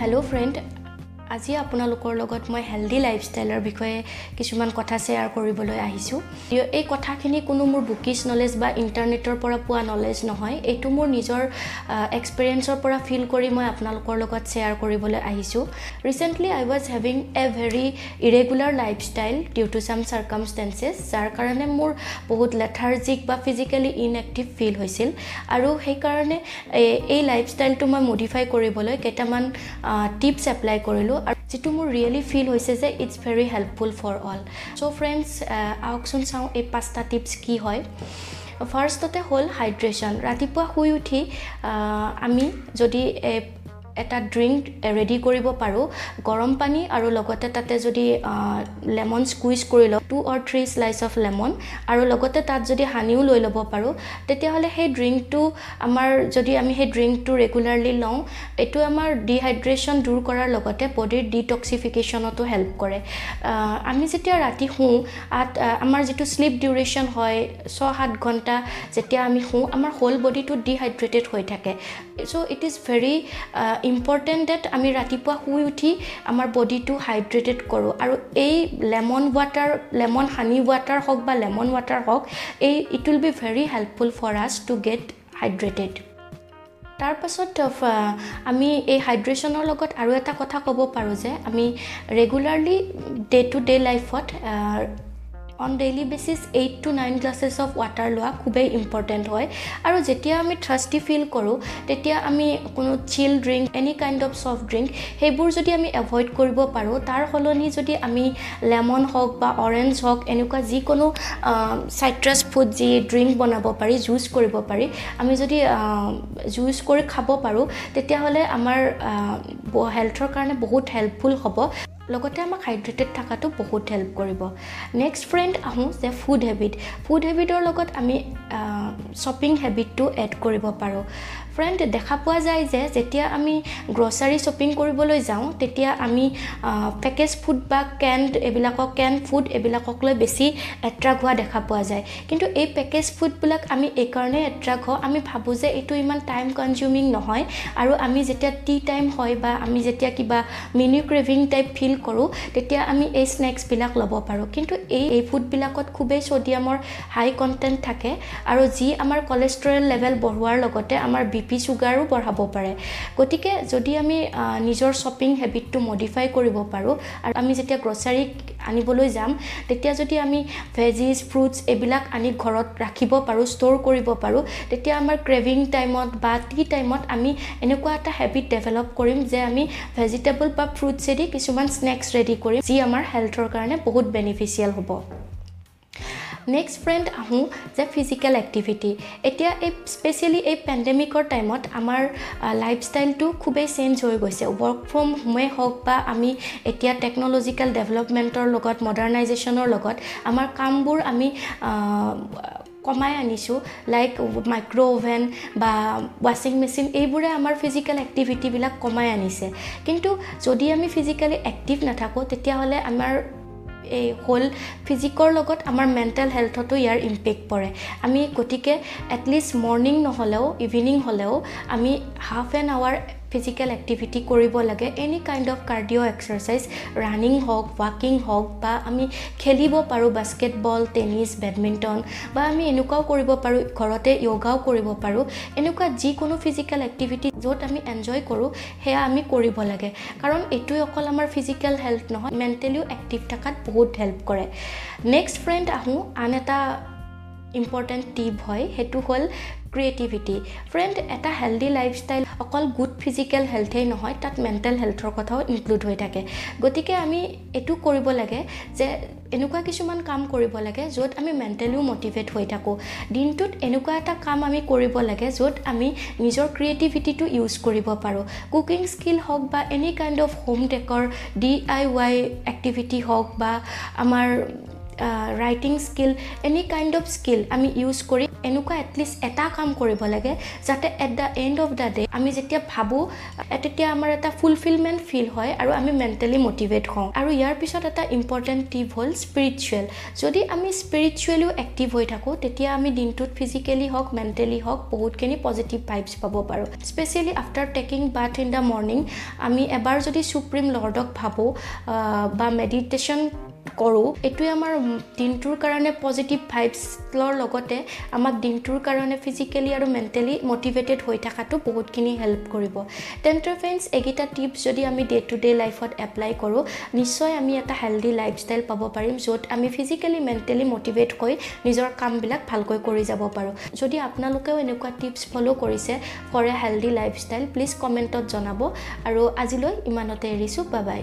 Hello friend আজি আপোনালোকৰ লগত মই হেল্ডি লাইফষ্টাইলৰ বিষয়ে কিছুমান কথা শ্বেয়াৰ কৰিবলৈ আহিছোঁ। এই কথাখিনি কোনো মোৰ বুকিছ নলেজ বা ইণ্টাৰনেটৰ পৰা পোৱা নলেজ নহয় এইটো মোৰ নিজৰ এক্সপিৰিয়েঞ্চৰ পৰা ফিল কৰি মই আপোনালোকৰ লগত শ্বেয়াৰ কৰিবলৈ আহিছোঁ। Recently I was having a very irregular lifestyle due to some circumstances যাৰ কাৰণে মোৰ বহুত লেথাৰ্জিক বা ফিজিকেলি ইনএক্টিভ ফিল হৈছিল। আৰু সেইকাৰণে এই লাইফষ্টাইলটো মই মডিফাই কৰিবলৈ কেইটামান টিপছ এপ্লাই কৰিলোঁ। যিটো মোৰ ৰিয়েলি ফিল হৈছে যে it's very helpful for all so' friends আহকচোন চাওঁ এই পাঁচটা টিপছ কি হয়। ফাৰ্ষ্টতে হ'ল হাইড্ৰেশ্যন ৰাতিপুৱা শুই উঠি আমি যদি এটা ড্ৰিংক ৰেডি কৰিব পাৰোঁ। গৰম পানী আৰু লগতে তাতে যদি লেমন স্কুইজ কৰি লওঁ two or three slice of lemon আৰু লগতে তাত যদি হানিও লৈ ল'ব পাৰোঁ তেতিয়াহ'লে সেই ড্ৰিংকটো আমাৰ যদি আমি সেই ড্ৰিংকটো ৰেগুলাৰলি লওঁ এইটো আমাৰ ডিহাইড্ৰেশ্যন দূৰ কৰাৰ লগতে বডিৰ ডিটক্সিফিকেশ্যনতো হেল্প কৰে। আমি যেতিয়া ৰাতি শুওঁ আমাৰ যিটো শ্লিপ ডিউৰেশ্যন হয় ছয় সাত ঘণ্টা যেতিয়া আমি শুওঁ আমাৰ হোল বডিটো ডিহাইড্ৰেটেড হৈ থাকে। So' it is very important that আমি ৰাতিপুৱা শুই উঠি আমাৰ বডিটো হাইড্ৰেটেড কৰোঁ। আৰু এই lemon water lemon honey water হওক বা লেমন ৱাটাৰ হওক এই it will be very helpful for us to get hydrated তাৰপাছত আমি এই হাইড্ৰেশ্যনৰ লগত আৰু এটা কথা ক'ব পাৰোঁ যে আমি ৰেগুলাৰলি ডে টু ডে লাইফত on daily basis eight to nine glasses of water লোৱা খুবেই ইম্পৰ্টেণ্ট হয়। আৰু যেতিয়া আমি থ্ৰাষ্টি ফিল কৰোঁ তেতিয়া আমি কোনো chill drink any kind of soft drink সেইবোৰ যদি আমি এভইড কৰিব পাৰোঁ তাৰ সলনি যদি আমি লেমন হওক বা অৰেঞ্জ হওক এনেকুৱা যিকোনো চাইট্ৰাছ ফুড যি ড্ৰিংক বনাব পাৰি জুচ কৰিব পাৰি আমি যদি জুচ কৰি খাব পাৰোঁ তেতিয়াহ'লে আমাৰ হেল্থৰ কাৰণে বহুত হেল্পফুল হ'ব। লগতে আমাক হাইড্ৰেটেড থকাটো বহুত হেল্প কৰিব। নেক্সট ফ্ৰেণ্ড আহোঁ যে ফুড হেবিট ফুড হেবিটৰ লগত আমি শ্বপিং হেবিটটো এড কৰিব পাৰোঁ। ফ্ৰেণ্ড দেখা পোৱা যায় যে যেতিয়া আমি গ্ৰ'চাৰী শ্বপিং কৰিবলৈ যাওঁ তেতিয়া আমি পেকেজ ফুড বা কেণ্ড এইবিলাকক কেন ফুড এইবিলাকক লৈ বেছি এট্ৰেক্ট হোৱা দেখা পোৱা যায়। কিন্তু এই পেকেজ ফুডবিলাক আমি এইকাৰণেই এট্ৰেক্ট হওঁ আমি ভাবোঁ যে এইটো ইমান টাইম কনজিউমিং নহয় আৰু আমি যেতিয়া টি টাইম হয় বা আমি যেতিয়া কিবা মিনি ক্ৰেভিং টাইপ ফিল কৰোঁ তেতিয়া আমি এই স্নেক্সবিলাক ল'ব পাৰোঁ। কিন্তু এই এই ফুডবিলাকত খুবেই ছ'ডিয়ামৰ হাই কণ্টেণ্ট থাকে আৰু যি আমাৰ কলেষ্ট্ৰৰেল লেভেল বঢ়োৱাৰ লগতে আমাৰ বি পি চুগাৰো বঢ়াব পাৰে। গতিকে যদি আমি নিজৰ শ্বপিং হেবিটটো মডিফাই কৰিব পাৰোঁ আৰু আমি যেতিয়া গ্ৰ'চাৰী আনিবলৈ যাম তেতিয়া যদি আমি ভেজিছ ফ্ৰুটছ এইবিলাক আনি ঘৰত ৰাখিব পাৰোঁ ষ্ট'ৰ কৰিব পাৰোঁ তেতিয়া আমাৰ ক্ৰেভিং টাইমত বা টি টাইমত আমি এনেকুৱা এটা হেবিট ডেভেলপ কৰিম যে আমি ভেজিটেবল বা ফ্ৰুটছেদি কিছুমান স্নেক্স ৰেডি কৰিম যি আমাৰ হেল্থৰ কাৰণে বহুত বেনিফিচিয়েল হ'ব। নেক্সট ফ্ৰেণ্ড আহোঁ যে ফিজিকেল এক্টিভিটি এতিয়া এই স্পেচিয়েলি এই পেণ্ডেমিকৰ টাইমত আমাৰ লাইফষ্টাইলটো খুবেই চেঞ্জ হৈ গৈছে। ৱৰ্ক ফ্ৰম হোমেই হওক বা আমি এতিয়া টেকন'লজিকেল ডেভেলপমেণ্টৰ লগত মডাৰ্ণাইজেশ্যনৰ লগত আমাৰ কামবোৰ আমি কমাই আনিছোঁ। লাইক মাইক্ৰ' অ'ভেন বা ৱাশ্বিং মেচিন এইবোৰে আমাৰ ফিজিকেল এক্টিভিটিবিলাক কমাই আনিছে। কিন্তু যদি আমি ফিজিকেলি এক্টিভ নাথাকোঁ তেতিয়াহ'লে আমাৰ এই হ'ল ফিজিকৰ লগত আমাৰ মেণ্টেল হেল্থতো ইয়াৰ ইম্পেক্ট পৰে। আমি গতিকে এটলিষ্ট মৰ্ণিং নহ'লেও ইভিনিং হ'লেও আমি half an hour physical activity কৰিব লাগে any kind of cardio' exercise running হওক ৱাকিং হওক বা আমি খেলিব পাৰোঁ বাস্কেটবল টেনিছ বেডমিণ্টন বা আমি এনেকুৱাও কৰিব পাৰোঁ ঘৰতে য়োগাও কৰিব পাৰোঁ এনেকুৱা যিকোনো ফিজিকেল এক্টিভিটি য'ত আমি এনজয় কৰোঁ সেয়া আমি কৰিব লাগে। কাৰণ এইটোৱে অকল আমাৰ ফিজিকেল হেল্থ নহয় মেণ্টেলিও এক্টিভ থকাত বহুত হেল্প কৰে। নেক্সট ফ্ৰেণ্ড আহোঁ আন এটা ইম্পৰ্টেণ্ট টিপ হয় সেইটো হ'ল ক্ৰিয়েটিভিটি ফ্ৰেণ্ড এটা হেল্ডি লাইফষ্টাইল অকল গুড ফিজিকেল হেল্থেই নহয় তাত মেণ্টেল হেল্থৰ কথাও ইনক্লুড হৈ থাকে। গতিকে আমি এইটো কৰিব লাগে যে এনেকুৱা কিছুমান কাম কৰিব লাগে য'ত আমি মেণ্টেলিও মটিভেট হৈ থাকোঁ। দিনটোত এনেকুৱা এটা কাম আমি কৰিব লাগে য'ত আমি নিজৰ ক্ৰিয়েটিভিটিটো ইউজ কৰিব পাৰোঁ। কুকিং স্কিল হওক বা any kind of home decor D I Y activity হওক বা আমাৰ writing skill any kind of skill আমি ইউজ কৰি এনেকুৱা এটলিষ্ট এটা কাম কৰিব লাগে যাতে at the end of the day আমি যেতিয়া ভাবোঁ তেতিয়া আমাৰ এটা ফুলফিলমেণ্ট ফিল হয় আৰু আমি মেণ্টেলি মটিভেট হওঁ। আৰু ইয়াৰ পিছত এটা ইম্পৰ্টেণ্ট টিপ হ'ল স্পিৰিচুৱেল যদি আমি স্পিৰিচুৱেলিও এক্টিভ হৈ থাকোঁ তেতিয়া আমি দিনটোত ফিজিকেলি হওক মেণ্টেলি হওক বহুতখিনি পজিটিভ ভাইবছ পাব পাৰোঁ। Specially after taking bath in the morning আমি এবাৰ যদি চুপ্ৰিম লৰ্ডক ভাবোঁ বা মেডিটেশ্যন কৰোঁ এইটোৱে আমাৰ দিনটোৰ কাৰণে পজিটিভ ভাইবছৰ লগতে আমাক দিনটোৰ কাৰণে ফিজিকেলি আৰু মেণ্টেলি মটিভেটেড হৈ থকাটো বহুতখিনি হেল্প কৰিব। তেন্তে ফ্ৰেণ্ডছ এইকেইটা টিপছ যদি আমি ডে টু ডে লাইফত এপ্লাই কৰোঁ নিশ্চয় আমি এটা হেল্ডি লাইফষ্টাইল পাব পাৰিম য'ত আমি ফিজিকেলি মেণ্টেলি মটিভেট হৈ নিজৰ কামবিলাক ভালকৈ কৰি যাব পাৰোঁ। যদি আপোনালোকেও এনেকুৱা টিপছ ফ'ল' কৰিছে for a healthy lifestyle please কমেণ্টত জনাব। আৰু আজিলৈ ইমানতে এৰিছোঁ বাই বাই